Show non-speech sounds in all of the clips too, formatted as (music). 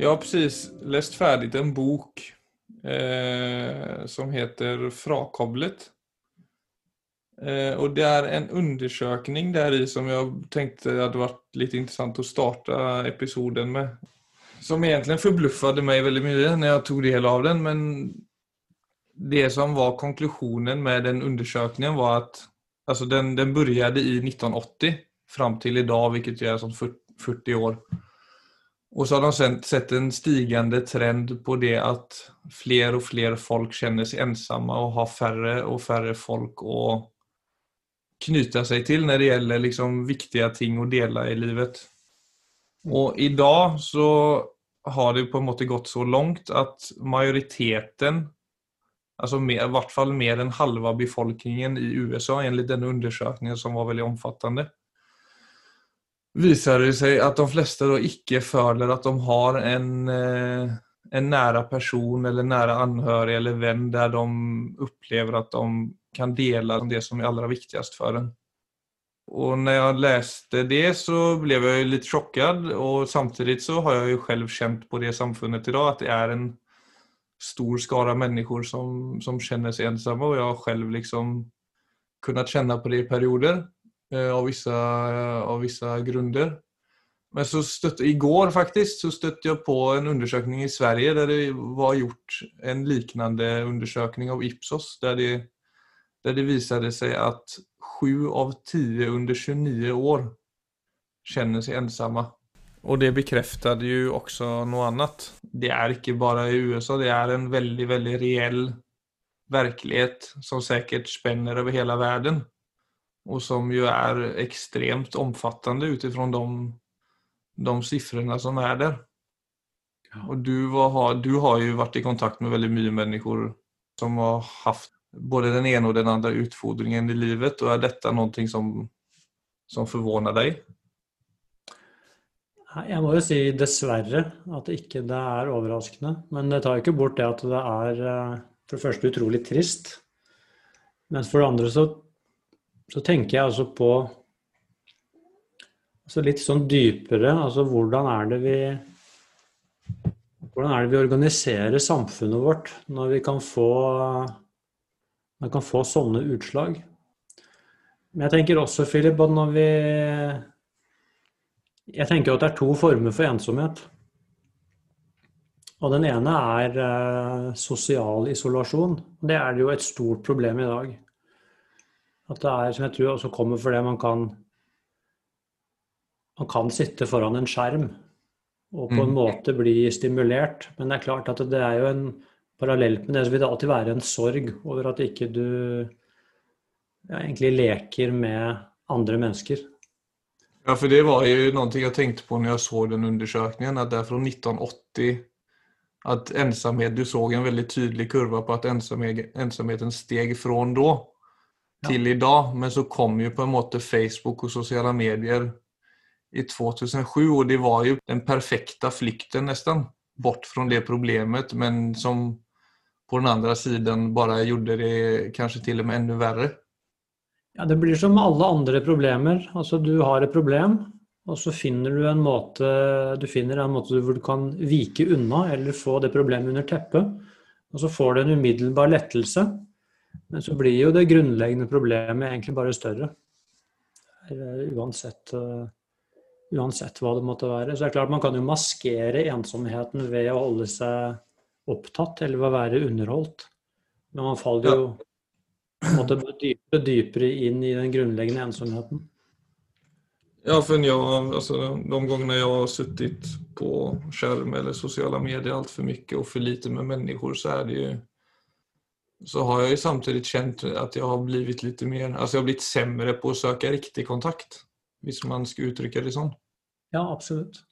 Jag har precis läst färdigt en bok eh, som heter Frakoblet. Eh, och det är en undersökning där i som jag tänkte hade varit lite intressant att starta episoden med. Som egentligen förbluffade mig väldigt mycket när jag tog del av den men det som var konklusionen med den undersökningen var att alltså den, den började i 1980 fram till idag vilket är som 40 år. Och så har de sen sett en stigende trend på det att fler och fler folk känner sig ensamma och har färre och färre folk att knyta sig till när det gäller liksom viktiga ting att dela i livet. Och idag så har det på en måte gått så långt att majoriteten, alltså mer, i vart fall mer än halva befolkningen i USA enligt den undersökningen som var väldigt omfattande, visade det seg at de fleste da ikke føler at de har en, eh, en nære person eller nære anhørig eller venn der de opplever at de kan dele det som er aller viktigast for en. Og når jeg leste det så ble jeg litt sjokkert. Og samtidig så har jeg jo selv kjent på det samfunnet i dag, at det er en stor skara mennesker som, som kjenner seg ensomme. Og jeg har selv liksom kunnet kjenne på det i perioder av, vissa, av visse grunder. Men så stötte, igår faktisk så støtte jeg på en undersøkning i Sverige der det var gjort en liknende undersøkning av Ipsos Der det der det viste seg at sju av tio under 29 år kjenner seg ensamma. Og det bekreftet jo også noe annet. Det er ikke bare i USA, det er en veldig, veldig reell verklighet som säkert spenner over hele världen. Och som ju är extremt omfattande utifrån de, de siffrorna som är där. Och du, var, du har ju varit i kontakt med väldigt mycket människor som har haft både den ena och den andra utfordringen i livet och är detta någonting som, som förvånar dig? Jeg må jo si dessverre at ikke det er overraskende. Men det tar jo ikke bort det at det er eh, for det første utrolig trist. Men for det andre så, så tenker jeg altså på altså litt sånn dypere Altså hvordan er det vi hvordan er det vi organiserer samfunnet vårt når vi kan få vi kan få sånne utslag. Men jeg tenker også, Philip, at når vi Jeg tenker at det er to former for ensomhet. Og den ene er eh, sosial isolasjon. Det er jo et stort problem i dag. At det er, som jeg tror også kommer fordi man kan Man kan sitte foran en skjerm og på en mm. måte bli stimulert. Men det er klart at det er jo en parallelt med det så vil det alltid være en sorg over at ikke du ja, egentlig leker med andre mennesker. Ja, for det var jo noe jeg tenkte på når jeg så den undersøkelsen, at det er fra 1980 at ensamhet, du så en veldig tydelig kurva på at ensomheten steg fra då till i idag. Men så kom ju på en måte Facebook och sociala medier i 2007 och det var ju den perfekta flykten nästan bort från det problemet men som på den andra sidan bara gjorde det kanske till och med ännu värre? Ja, det blir som alle andre problemer. Altså, du har et problem, og så finner du en måte, du finner en måte hvor du kan vike unna eller få det problemet under teppet. Og så får du en umiddelbar lettelse. Men så blir jo det grunnleggende problemet egentlig bare større. Uansett, uh, uansett hva det måtte være. Så det er klart Man kan jo maskere ensomheten ved å holde seg opptatt eller å være underholdt. Men man faller jo på en måte dypere, dypere inn i den grunnleggende ensomheten. Ja, för jag, alltså, de gångerna jag har suttit på skärm eller sociala medier allt för mycket och för lite med människor så är det ju så har jag ju samtidigt känt att jag har blivit lite mer, alltså jag har blivit sämre på att söka riktig kontakt. Hvis man skal uttrykke det sånn. Ja, absolutt.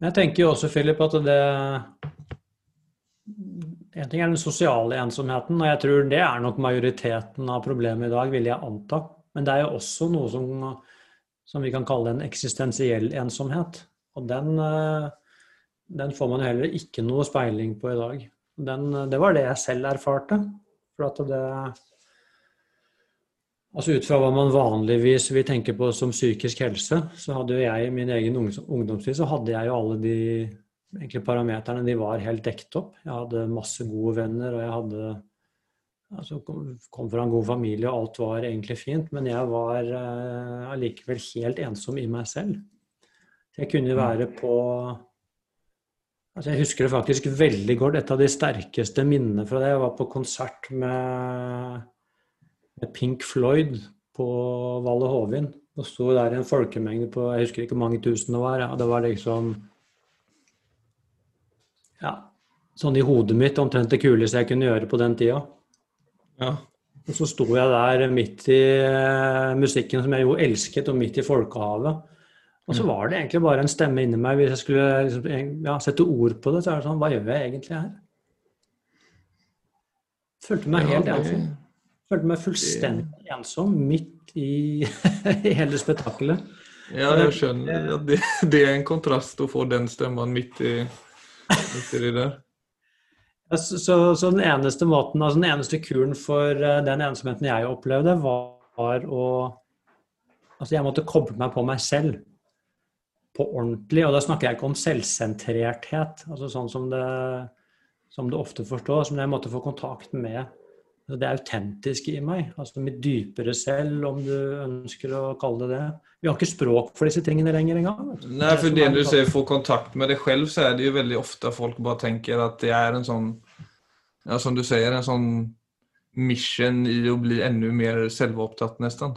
Men jeg tenker jo også, Philip, at det en ting er den sosiale ensomheten, og jeg tror det er nok majoriteten av problemet i dag, vil jeg anta. Men det er jo også noe som, som vi kan kalle en eksistensiell ensomhet. Og den, eh, den, får man heller ikke noe speiling på i dag. Den, det var det jeg selv erfarte. For at det Altså Ut fra hva man vanligvis vil tenke på som psykisk helse, så hadde jo jeg i min egen ungdomstid så hadde jeg jo alle de egentlig parameterne de var helt dekket opp. Jeg hadde masse gode venner, og jeg hadde altså, kom fra en god familie, og alt var egentlig fint. Men jeg var allikevel eh, helt ensom i meg selv. Jeg kunne være på altså Jeg husker det faktisk veldig godt. Et av de sterkeste minnene fra det. Jeg var på konsert med, Pink Floyd på Valle Hovin. Og sto der i en folkemengde på jeg husker ikke hvor mange tusen det var. Ja. Det var liksom ja, sånn i hodet mitt omtrent det kuleste jeg kunne gjøre på den tida. Ja. Og så sto jeg der midt i uh, musikken som jeg jo elsket, og midt i folkehavet. Og så mm. var det egentlig bare en stemme inni meg. Hvis jeg skulle liksom, ja, sette ord på det, så er det sånn Hva gjør jeg egentlig her? Følte meg helt ensom. Følte meg fullstendig ensom midt (laughs) i hele spetakkelet. Ja, jeg skjønner. Ja, det, det, er en kontrast å få den stemmen midt i uti der. Så, så, så, den eneste måten, altså den eneste kuren for uh, den ensomheten jeg opplevde, var, var, å Altså, jeg måtte koble meg på meg selv på ordentlig. Og da snakker jeg ikke om selvsentrerthet, altså sånn som det, som det ofte forstås, men jeg måtte få kontakt med det autentiske i meg, altså mitt dypere selv, om du ønsker å kalle det det. Vi har ikke språk for disse tingene lenger engang. Nei, for det du sier, få kontakt med deg selv, så er det jo veldig ofte folk bare tenker at det er en sånn, ja, som du sier, en sånn mission i å bli enda mer selvopptatt, nesten.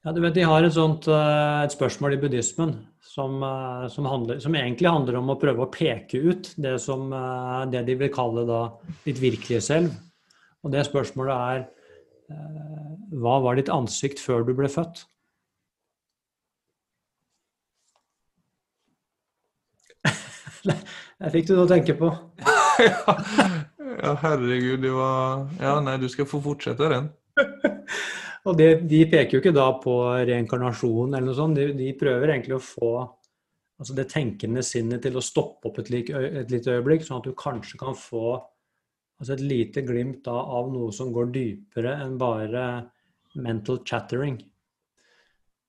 Ja, du vet, De har et, sånt, eh, et spørsmål i buddhismen som, eh, som, handler, som, egentlig handler om å prøve å peke ut det, som, eh, det de vil kalle da, ditt virkelige selv. Og det spørsmålet er hva var ditt ansikt før du ble født? (laughs) Jeg fikk du noe å tenke på. (laughs) ja, herregud, det var Ja, nei, du skal få fortsette den. (laughs) og det, de peker jo ikke da på reinkarnasjon eller noe sånt. De, de prøver egentlig å få altså det tenkende sinnet til å stoppe opp et, et lite øyeblikk, sånn at du kanskje kan få Altså et lite glimt da, av noe som går dypere enn bare mental chattering.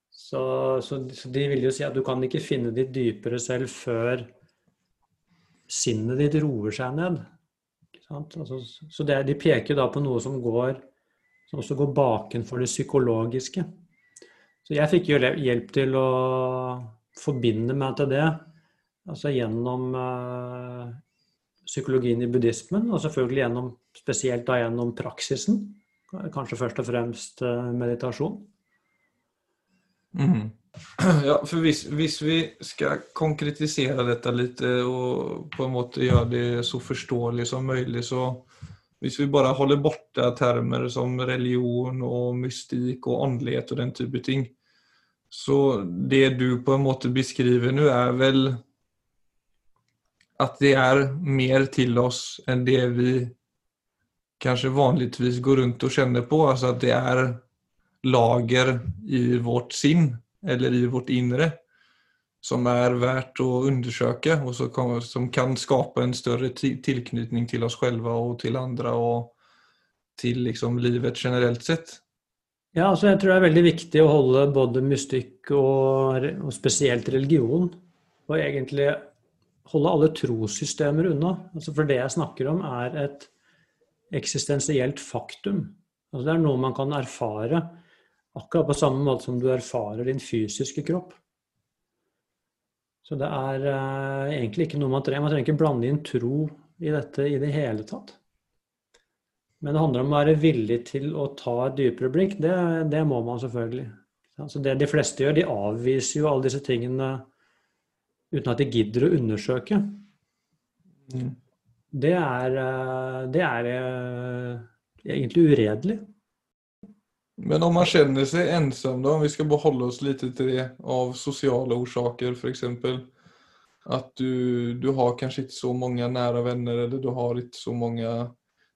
Så, så, så, de vil jo si at du kan ikke finne ditt dypere selv før sinnet ditt roer seg ned. Altså, så det, de peker da på noe som går som også går bakenfor det psykologiske. Så jeg fikk jo hjelp til å forbinde meg til det, altså gjennom uh, psykologien i buddhismen, og selvfølgelig gjennom, spesielt da gjennom praksisen. Kanskje først og fremst eh, meditasjon. Mm. (clears throat) Ja, for hvis, hvis, vi skal konkretisere dette litt og på en måte gjøre det så forståelig som mulig, så hvis vi bare holder borte termer som religion og mystikk og åndelighet og den type ting, så det du på en måte beskriver nå, er vel at det er mer til oss enn det vi kanskje vanligvis går rundt og kjenner på. Altså at det er lager i vårt sinn eller i vårt indre som er verdt å undersøke, og som kan skape en større tilknytning til oss selv og til andre og til liksom livet generelt sett. Ja, altså jeg tror det er veldig viktig å holde både mystikk og, og spesielt religion, og egentlig holde alle trossystemer unna. Altså for det jeg snakker om, er et eksistensielt faktum. Altså det er noe man kan erfare akkurat på samme måte som du erfarer din fysiske kropp. Så det er uh, egentlig ikke noe man trenger. Man trenger ikke blande inn tro i dette i det hele tatt. Men det handler om å være villig til å ta et dypere blikk. Det, det må man selvfølgelig. Altså det de fleste gjør, de avviser jo alle disse tingene uten at de gidder å undersøke. Mm. Det er, eh, det er eh, egentlig uredelig. Men om man kjenner seg ensom, da, om vi skal beholde oss litt til det, av sosiale årsaker f.eks. At du, du, har kanskje ikke så mange nære venner, eller du har ikke så mange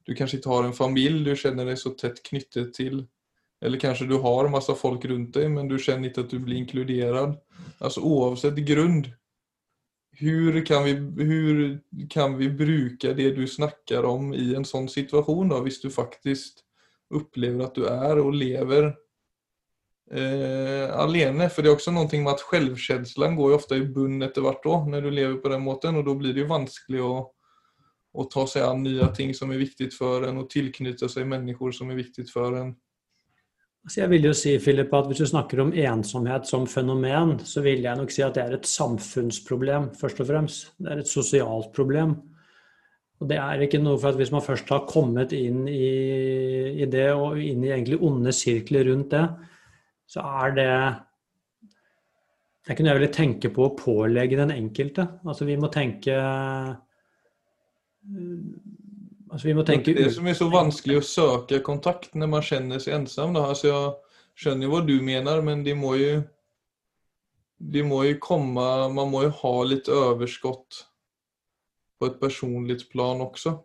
Du kanskje ikke har en familie du kjenner deg så tett knyttet til. Eller kanskje du har masse folk rundt deg, men du kjenner ikke at du blir inkludert. Altså Uansett grunn hur kan, vi, kan vi bruke det du snakker om i en sånn situasjon, da, hvis du faktisk opplever at du er og lever eh, alene. For det er også noe med at selvkjenslen går jo ofte i bunn etter hvert år når du lever på den måten. Og da blir det jo vanskelig å, å ta seg an nye ting som er viktig for en, og tilknytte seg mennesker som er viktig for en. Altså jeg vil jo si, Philip, at Hvis du snakker om ensomhet som fenomen, så vil jeg nok si at det er et samfunnsproblem, først og fremst. Det er et sosialt problem. Og det er ikke noe for at Hvis man først har kommet inn i, i det, og inn i egentlig onde sirkler rundt det, så er det Det er ikke noe jeg ville tenke på å pålegge den enkelte. Altså Vi må tenke altså, vi må tenke Det som er så vanskelig å søke kontakt når man kjenner seg ensom. Altså, jeg skjønner hva du mener, men de må jo de må jo komme Man må jo ha litt overskudd på et personlighetsplan plan også.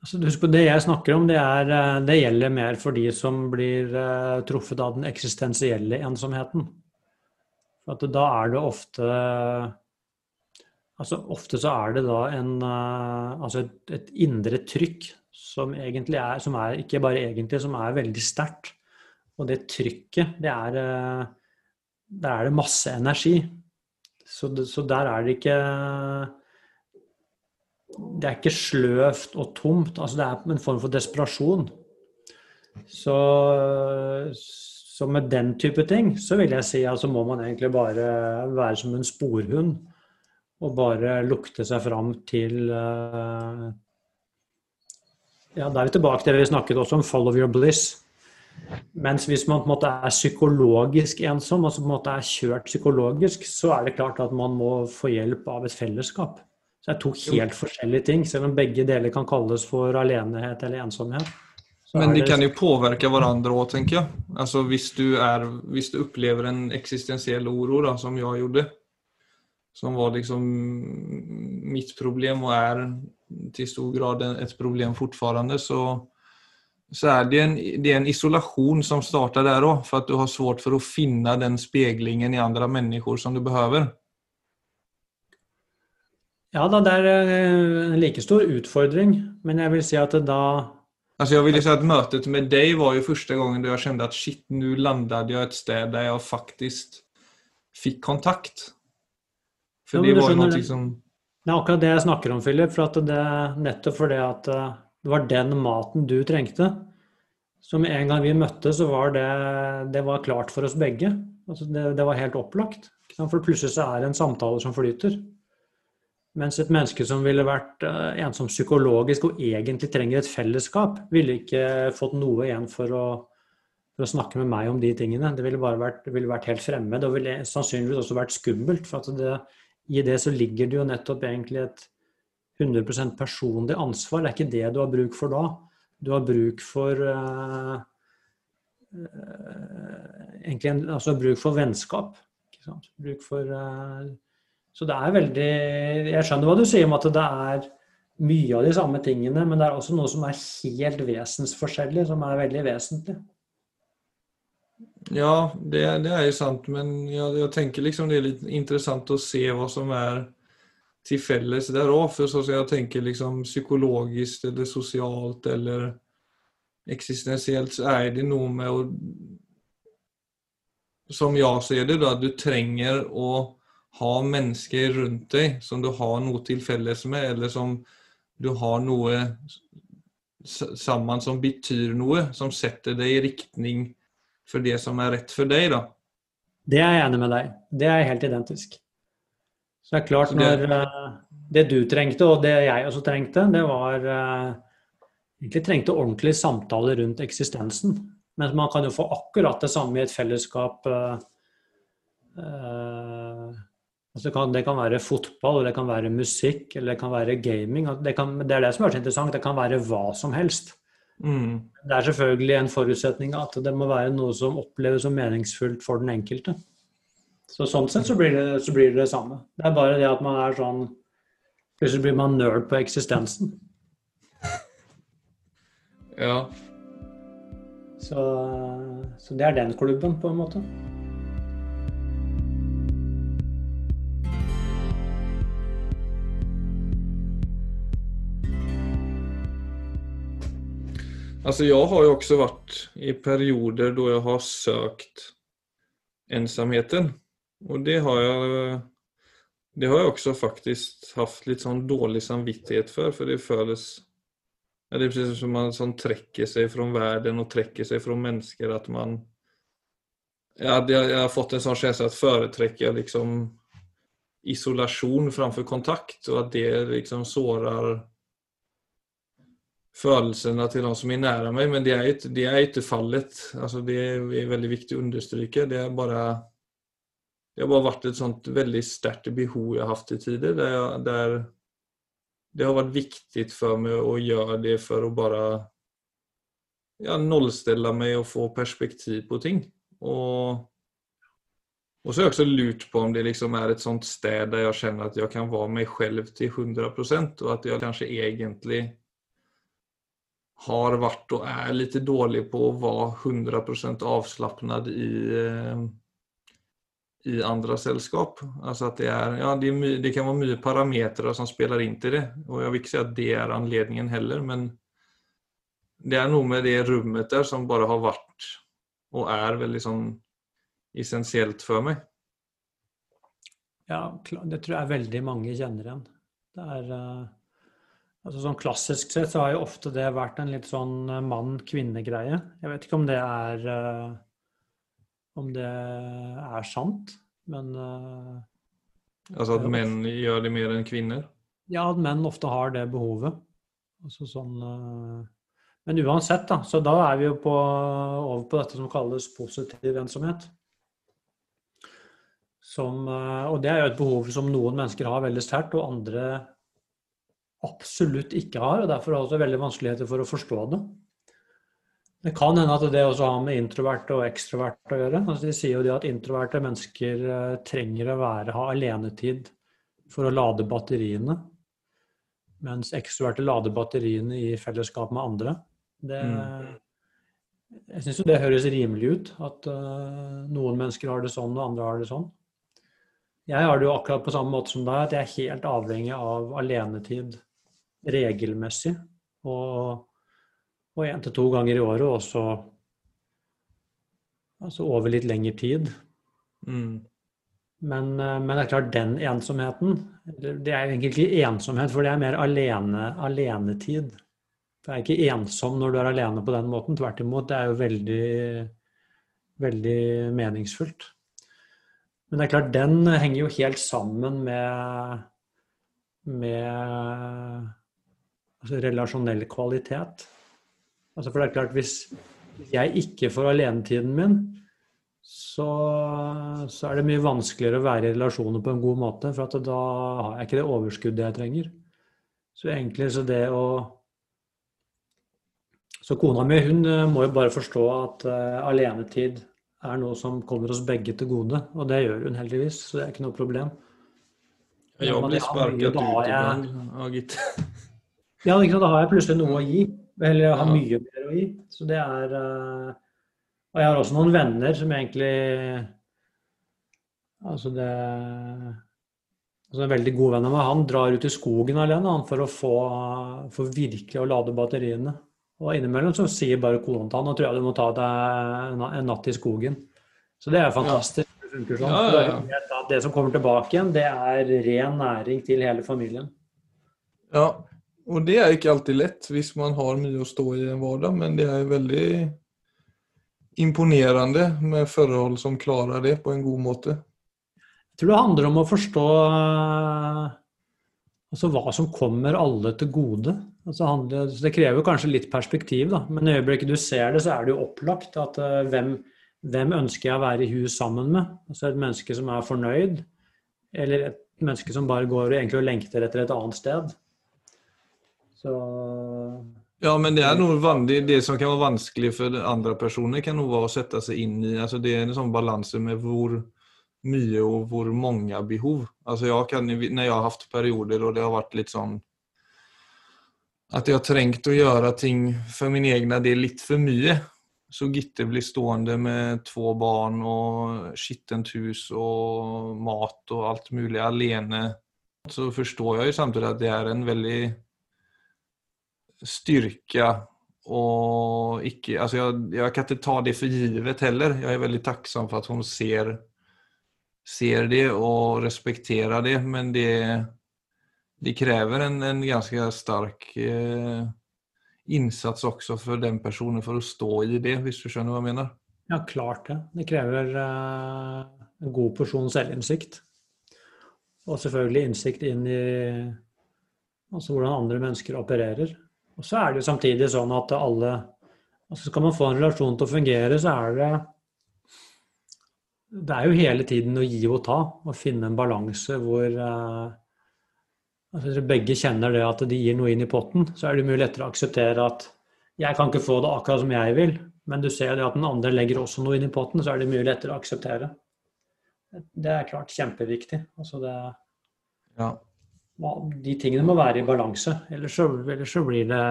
Altså, husk på Det jeg snakker om, det, er, eh, det gjelder mer for de som blir uh, truffet av den eksistensielle ensomheten. For da er det ofte altså Ofte så er det da en, uh, altså et, et, indre trykk som egentlig er, som er Ikke bare egentlig, som er veldig sterkt. Og det trykket, det er Der er det masse energi. Så, så der er det ikke det er ikke sløvt og tomt. altså Det er en form for desperasjon. Så, så, med den type ting så vil jeg si at altså må man egentlig bare være som en sporhund. Og bare lukte seg fram til uh, Ja, da er vi tilbake til det vi snakket også om 'follow your bliss'. Mens hvis man på en måte er psykologisk ensom, altså på en måte er kjørt psykologisk, så er det klart at man må få hjelp av et fellesskap. Så det er to helt forskjellige ting, selv om begge deler kan kalles for alenehet eller ensomhet. Men de kan jo påvirke hverandre òg, tenker jeg. Altså hvis du, er, hvis du opplever en eksistensiell uro, da, som jeg gjorde, som var liksom mitt problem og er til stor grad et problem fortfarande, så, så er det en, det er en isolasjon som starter der òg, for at du har svårt for å finne den speilingen i andre mennesker som du behøver. Ja da, det er eh, en like stor utfordring, men jeg vil si at da Altså jeg vil si at Møtet med deg var jo første gangen da jeg kjente at shit, nå landet jeg et sted der jeg faktisk fikk kontakt. For ja, det var jo noe som Det er akkurat det jeg snakker om, Philip. For at det, nettopp fordi at eh, det var den maten du trengte. Med en gang vi møttes, så var det, det var klart for oss begge. Altså det, det var helt opplagt. For plutselig så er det en samtale som flyter. Mens et menneske som ville vært uh, ensom psykologisk og egentlig trenger et fellesskap, ville ikke fått noe igjen for å, for å snakke med meg om de tingene. Det ville bare vært, ville vært helt fremmed og ville sannsynligvis også vært skummelt. For det, i det så ligger det jo nettopp egentlig et 100% personlig ansvar. Det er ikke det du har bruk for da. Du har bruk for uh, uh, egentlig en, altså bruk for vennskap. Bruk for så det er veldig Jeg skjønner hva du sier om at det er mye av de samme tingene, men det er også noe som er helt vesensforskjellig, som er veldig vesentlig. Ja, det, det er jo sant, men jeg, jeg, tenker liksom det er litt interessant å se hva som er til felles der òg. For sånn som jeg tenker liksom psykologisk eller sosialt eller eksistensielt, så er det noe med å Som jeg ser det, da, du trenger å ha mennesker rundt deg som du har noe til felles med, eller som du har noe sammen som betyr noe, som setter deg i riktning for det som er rett for deg, da. Det er jeg enig med deg. Det er helt identisk. Så det er klart, når det, det du trengte, og det jeg også trengte, det var uh, Egentlig trengte ordentlig samtale rundt eksistensen. Men man kan jo få akkurat det samme i et fellesskap uh, Altså det, kan, det, kan, være fotball, det kan være musikk, eller det kan være gaming. Det, kan, det, er det som er så interessant. Det kan være hva som helst. Mm. Det er selvfølgelig en forutsetning at det må være noe som oppleves som meningsfullt for den enkelte. Så Sånn sett så blir, det, så blir det det samme. Det er bare det at man er sånn Plutselig blir man nerd på eksistensen. Ja. Så, så det er den klubben, på en måte. Altså, jeg har jo også vært i perioder da jeg har søkt ensomheten. Og det har jeg det har jeg også faktisk hatt litt sånn dårlig samvittighet for, for det føles ja, Det er precis som man sånn trekker seg fra verden og trekker seg fra mennesker. At man ja, Jeg har fått en sånn følelse at foretrekker liksom isolasjon framfor kontakt, og at det liksom sårer følelsene til de som er nære meg. Men det er ikke, er ikke fallet. Altså, det er veldig viktig å understreke. Det er bare det har bare vært et sånt veldig sterkt behov jeg har hatt i tider. Der, der det har vært viktig for meg å gjøre det for å bare ja, nullstille meg og få perspektiv på ting. Og, og så har jeg også lurt på om det liksom er et sånt sted der jeg kjenner at jeg kan være meg selv til 100% og at jeg kanskje egentlig har vært og er litt dårlig på å være 100% avslappet i eh, i andre selskap. Altså det, er, ja, det, er det, kan være mye parametere som spiller inn til det. Og jeg vil ikke si at det er anledningen heller, men det er noe med det rommet der som bare har vært og er veldig sånn essensielt for meg. Ja, det tror jeg veldig mange kjenner igjen. Det er uh, altså Sånn klassisk sett så har jo ofte det vært en litt sånn eh, mann-kvinne-greie. Jeg vet ikke om det er uh, om det er sant, men uh, Altså at menn gjør det mer enn kvinner? Ja, at menn ofte har det behovet. Altså sånn, uh, men uansett, da. Så da er vi jo på, over på dette som kalles positiv ensomhet. Som, og det er jo et behov som noen mennesker har veldig sterkt, og andre absolutt ikke har. og Derfor har også veldig vanskeligheter for å forstå det. Det kan hende at det også har med introverte og ekstroverte å gjøre. Altså, de sier jo at introverte mennesker eh, trenger å være, ha alenetid for å lade batteriene. Mens ekstroverte lader batteriene i fellesskap med andre. Det, mm. Jeg syns jo det høres rimelig ut. At uh, noen mennesker har det sånn, og andre har det sånn. Jeg har det jo akkurat på samme måte som deg, at jeg er helt avhengig av alenetid regelmessig. Og og én til to ganger i året, og så altså over litt lengre tid. Mm. Men, eh, men, det er klart, den ensomheten Det er egentlig ikke ensomhet, for det er mer alene, alenetid. Det er ikke ensom når du er alene på den måten. Tvert imot, det er jo veldig, veldig meningsfullt. Men det er klart, den henger jo helt sammen med, med altså relasjonell kvalitet. Altså for det er klart, hvis jeg ikke får alenetiden min, så, så, er det mye vanskeligere å være i relasjoner på en god måte. For da har jeg ikke det overskuddet jeg trenger. Så egentlig så det å Så kona mi hun eh, må jo bare forstå at uh, alenetid er noe som kommer oss begge til gode. Og det gjør hun heldigvis, så det er ikke noe problem. Jeg blir sparket ut iblant, gitt. (laughs) Ja, da har jeg plutselig noe å gi. Eller jeg har mye mer å gi. Så det er uh, Og jeg har også noen venner som egentlig Altså det altså En veldig god venn av meg han drar ut i skogen alene han, for å få for virkelig å lade batteriene. Og innimellom så sier bare kona til han nå tror jeg du må ta deg en natt i skogen. Så det er fantastisk. Ja. Det funker sånn. Ja, ja, det som kommer tilbake igjen, det er ren næring til hele familien. Ja, og det er ikke alltid lett hvis man har mye å stå i en hverdag, men det er veldig imponerende med forhold som klarer det på en god måte. Jeg tror det handler om å forstå eh, altså, hva som kommer alle til gode. Altså, det krever kanskje litt perspektiv, da. men i øyeblikket du ser det, så er det jo opplagt at uh, hvem, hvem, ønsker jeg å være i hus sammen med? Altså Et menneske som er fornøyd, eller et menneske som bare går og, og lengter etter et annet sted. Så Ja, men det er noe det, det, som kan være vanskelig for andre personer, kan være å sette seg inn i altså Det er en sånn balanse med hvor mye og hvor mange behov. Altså jeg kan, Når jeg har hatt perioder og det har vært litt sånn At jeg har trengt å gjøre ting for min egen del litt for mye. Så Gitte blir stående med to barn og skittent hus og mat og alt mulig alene. Så forstår jeg jo samtidig at det er en veldig styrke og ikke altså jeg, jeg kan ikke ta det for givet heller. Jeg er veldig takksom for at hun ser, ser det og respekterer det, men det, det krever en, en ganske sterk eh, innsats også for den personen for å stå i det, hvis du skjønner hva jeg mener? Ja, klart det. Det krever eh, en god porsjon selvinnsikt. Og selvfølgelig innsikt inn i altså hvordan andre mennesker opererer. Og så er det jo samtidig sånn at alle altså Skal man få en relasjon til å fungere, så er det Det er jo hele tiden å gi og ta, og finne en balanse hvor uh, altså begge kjenner det at de gir noe inn i potten, så er det mye lettere å akseptere at jeg kan ikke få det akkurat som jeg vil, men du ser det at den andre legger også noe inn i potten, så er det mye lettere å akseptere. Det er klart kjempeviktig. Altså det, ja. De tingene må være i balanse, ellers så, ellers så blir det,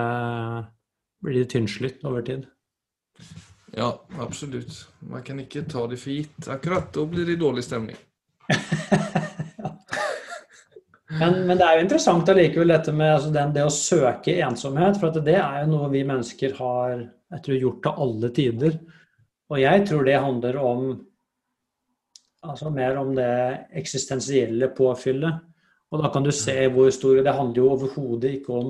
blir det tynnslitt over tid. Ja, absolutt. Man kan ikke ta det for gitt. Akkurat da blir det dårlig stemning. (laughs) men, men, det er jo interessant allikevel dette med altså den, det å søke ensomhet. For det er jo noe vi mennesker har jeg tror, gjort til alle tider. Og jeg tror det handler om altså mer om det eksistensielle påfyllet. Og da kan du se hvor stor Det handler jo overhodet ikke om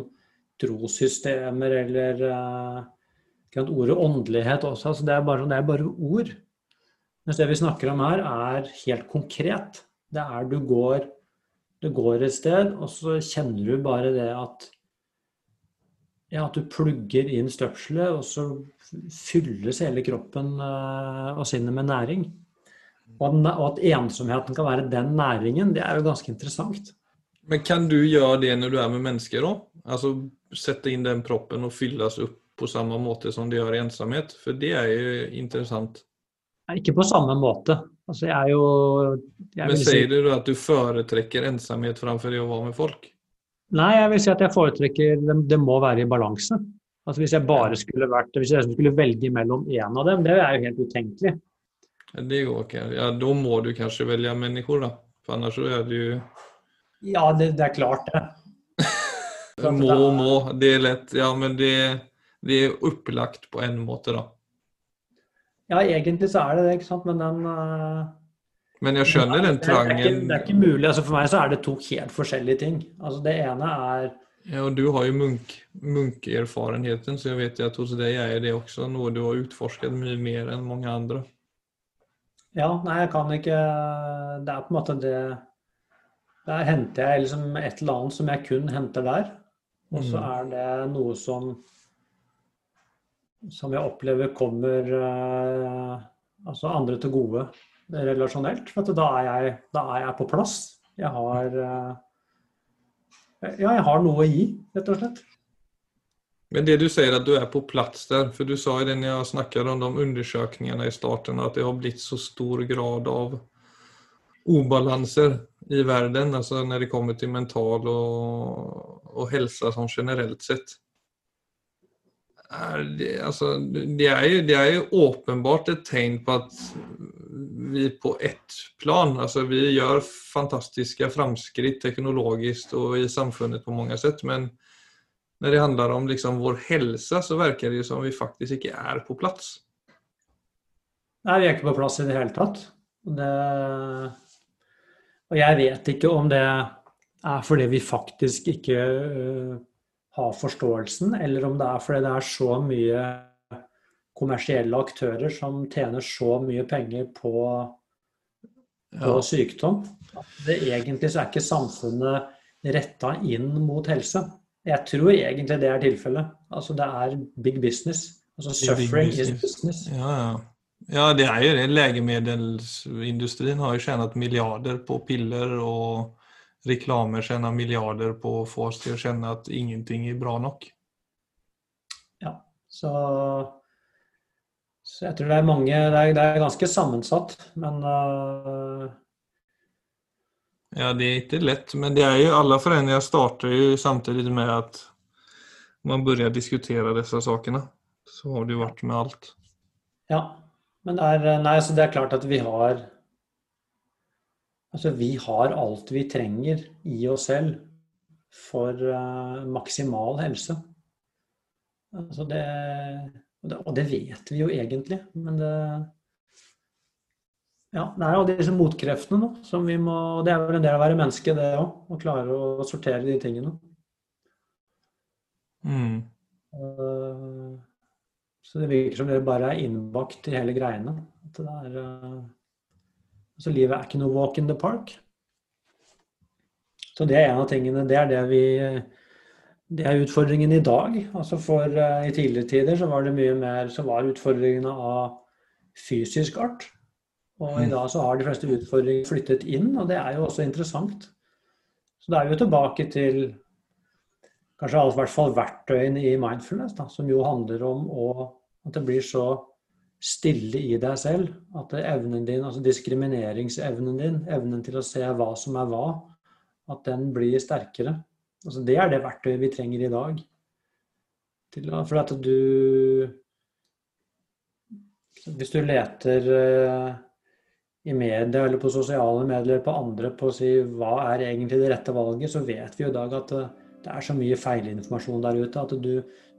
trossystemer eller uh, ordet åndelighet også. Altså det, er bare, det er bare ord. Mens det vi snakker om her, er helt konkret. Det er du går, du går et sted, og så kjenner du bare det at ja, at du plugger inn støpselet, og så fylles hele kroppen uh, og sinnet med næring. Og, at ensomheten kan være den næringen, det er jo ganske interessant. Men kan du gjøre det når du er med mennesker, da? Altså sette inn den proppen og fylles opp på samme måte som det gjør i ensomhet? For det er jo interessant. Ikke på samme måte. Altså, jeg er jo jeg Men sier si... du at du foretrekker ensomhet framfor det å være med folk? Nei, jeg vil si at jeg foretrekker Det, det må være i balanse. Altså Hvis jeg bare skulle vært, hvis jeg skulle velge mellom én av dem, det er jo helt utenkelig. Ja, Det går ikke. Ja, da må du kanskje velge mennesker, da. For ellers er det jo Ja, det, det er klart, det. (laughs) må, må. Det er lett. Ja, men det, det er opplagt på en måte, da. Ja, egentlig så er det det, ikke sant. Men den uh... Men jeg skjønner den trangen det, er ikke, det er ikke mulig. altså For meg så er det to helt forskjellige ting. Altså Det ene er Ja, og du har jo munk, munkerfarenheten, så jeg vet at hos deg er det også noe du har utforsket mye mer enn mange andre. Ja, nei, jeg kan ikke Det er på en måte det Der henter jeg liksom et eller annet som jeg kun henter der. Og så mm. er det noe som som jeg opplever kommer eh, altså andre til gode relasjonelt. For da er, jeg, da er jeg på plass. Jeg har eh, Ja, jeg har noe å gi, rett og slett. Men det du sier at du er på plass der, for du sa i den jeg snakket om de undersøkelsene i starten, at det har blitt så stor grad av ubalanser i verden, altså når det kommer til mental og, og helse sånn generelt sett. Er det, altså, det, er jo, det er jo åpenbart et tegn på at vi på ett plan, altså vi gjør fantastiske framskritt teknologisk og i samfunnet på mange sett, men når det handler om liksom vår helse, så virker det som vi faktisk ikke er på plass. Nei, vi er ikke på plass i det hele tatt. Det... Og jeg vet ikke om det er fordi vi faktisk ikke uh, har forståelsen, eller om det er fordi det er så mye kommersielle aktører som tjener så mye penger på, på ja. sykdom. Det egentlig så er ikke samfunnet retta inn mot helse. Jeg tror egentlig det er tilfellet. Altså det er big business. Altså suffering business. is business. Ja, ja. Ja, det er jo det. Legemiddelindustrien har jo tjent milliarder på piller, og reklamer tjener milliarder på å få oss til å kjenne at ingenting er bra nok. Ja, så, så jeg tror det er mange Det er, det er ganske sammensatt, men uh, Ja, det er ikke lett, men det er jo alle forandringer starter jo samtidig med at man begynner å diskutere disse sakene. Så har det jo vært med alt. Ja, men det er, nei, altså det er klart at vi har Altså, vi har alt vi trenger i oss selv for uh, maksimal helse. Altså det, og det vet vi jo egentlig, men det ja, det er jo disse motkreftene nå, som vi må og Det er vel en del av å være menneske, det òg. Å klare å sortere de tingene. Mm. Uh, så det virker som det bare er innbakt i hele greiene. At det er uh, Altså, livet er ikke noe walk in the park. Så det er en av tingene. Det er det vi Det er utfordringen i dag. Altså for uh, I tidligere tider så var det mye mer Så var utfordringene av fysisk art. Og i mm. dag så har de fleste utfordringer flyttet inn, og det er jo også interessant. Så da er vi jo tilbake til kanskje i hvert fall verktøyene i mindfulness, da, som jo handler om å, at det blir så stille i deg selv at evnen din, altså diskrimineringsevnen din, evnen til å se hva som er hva, at den blir sterkere. Altså det er det verktøyet vi trenger i dag. Til, for at du Hvis du leter eh, i media eller på sosiale medier eller på andre på å si hva er egentlig det rette valget, så vet vi jo i dag at eh, det er så mye feilinformasjon der ute at du,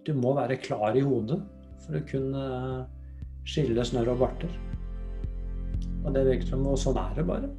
du må være klar i hodet for å kunne skille snørr og barter. Og det virker som Og sånn er det bare.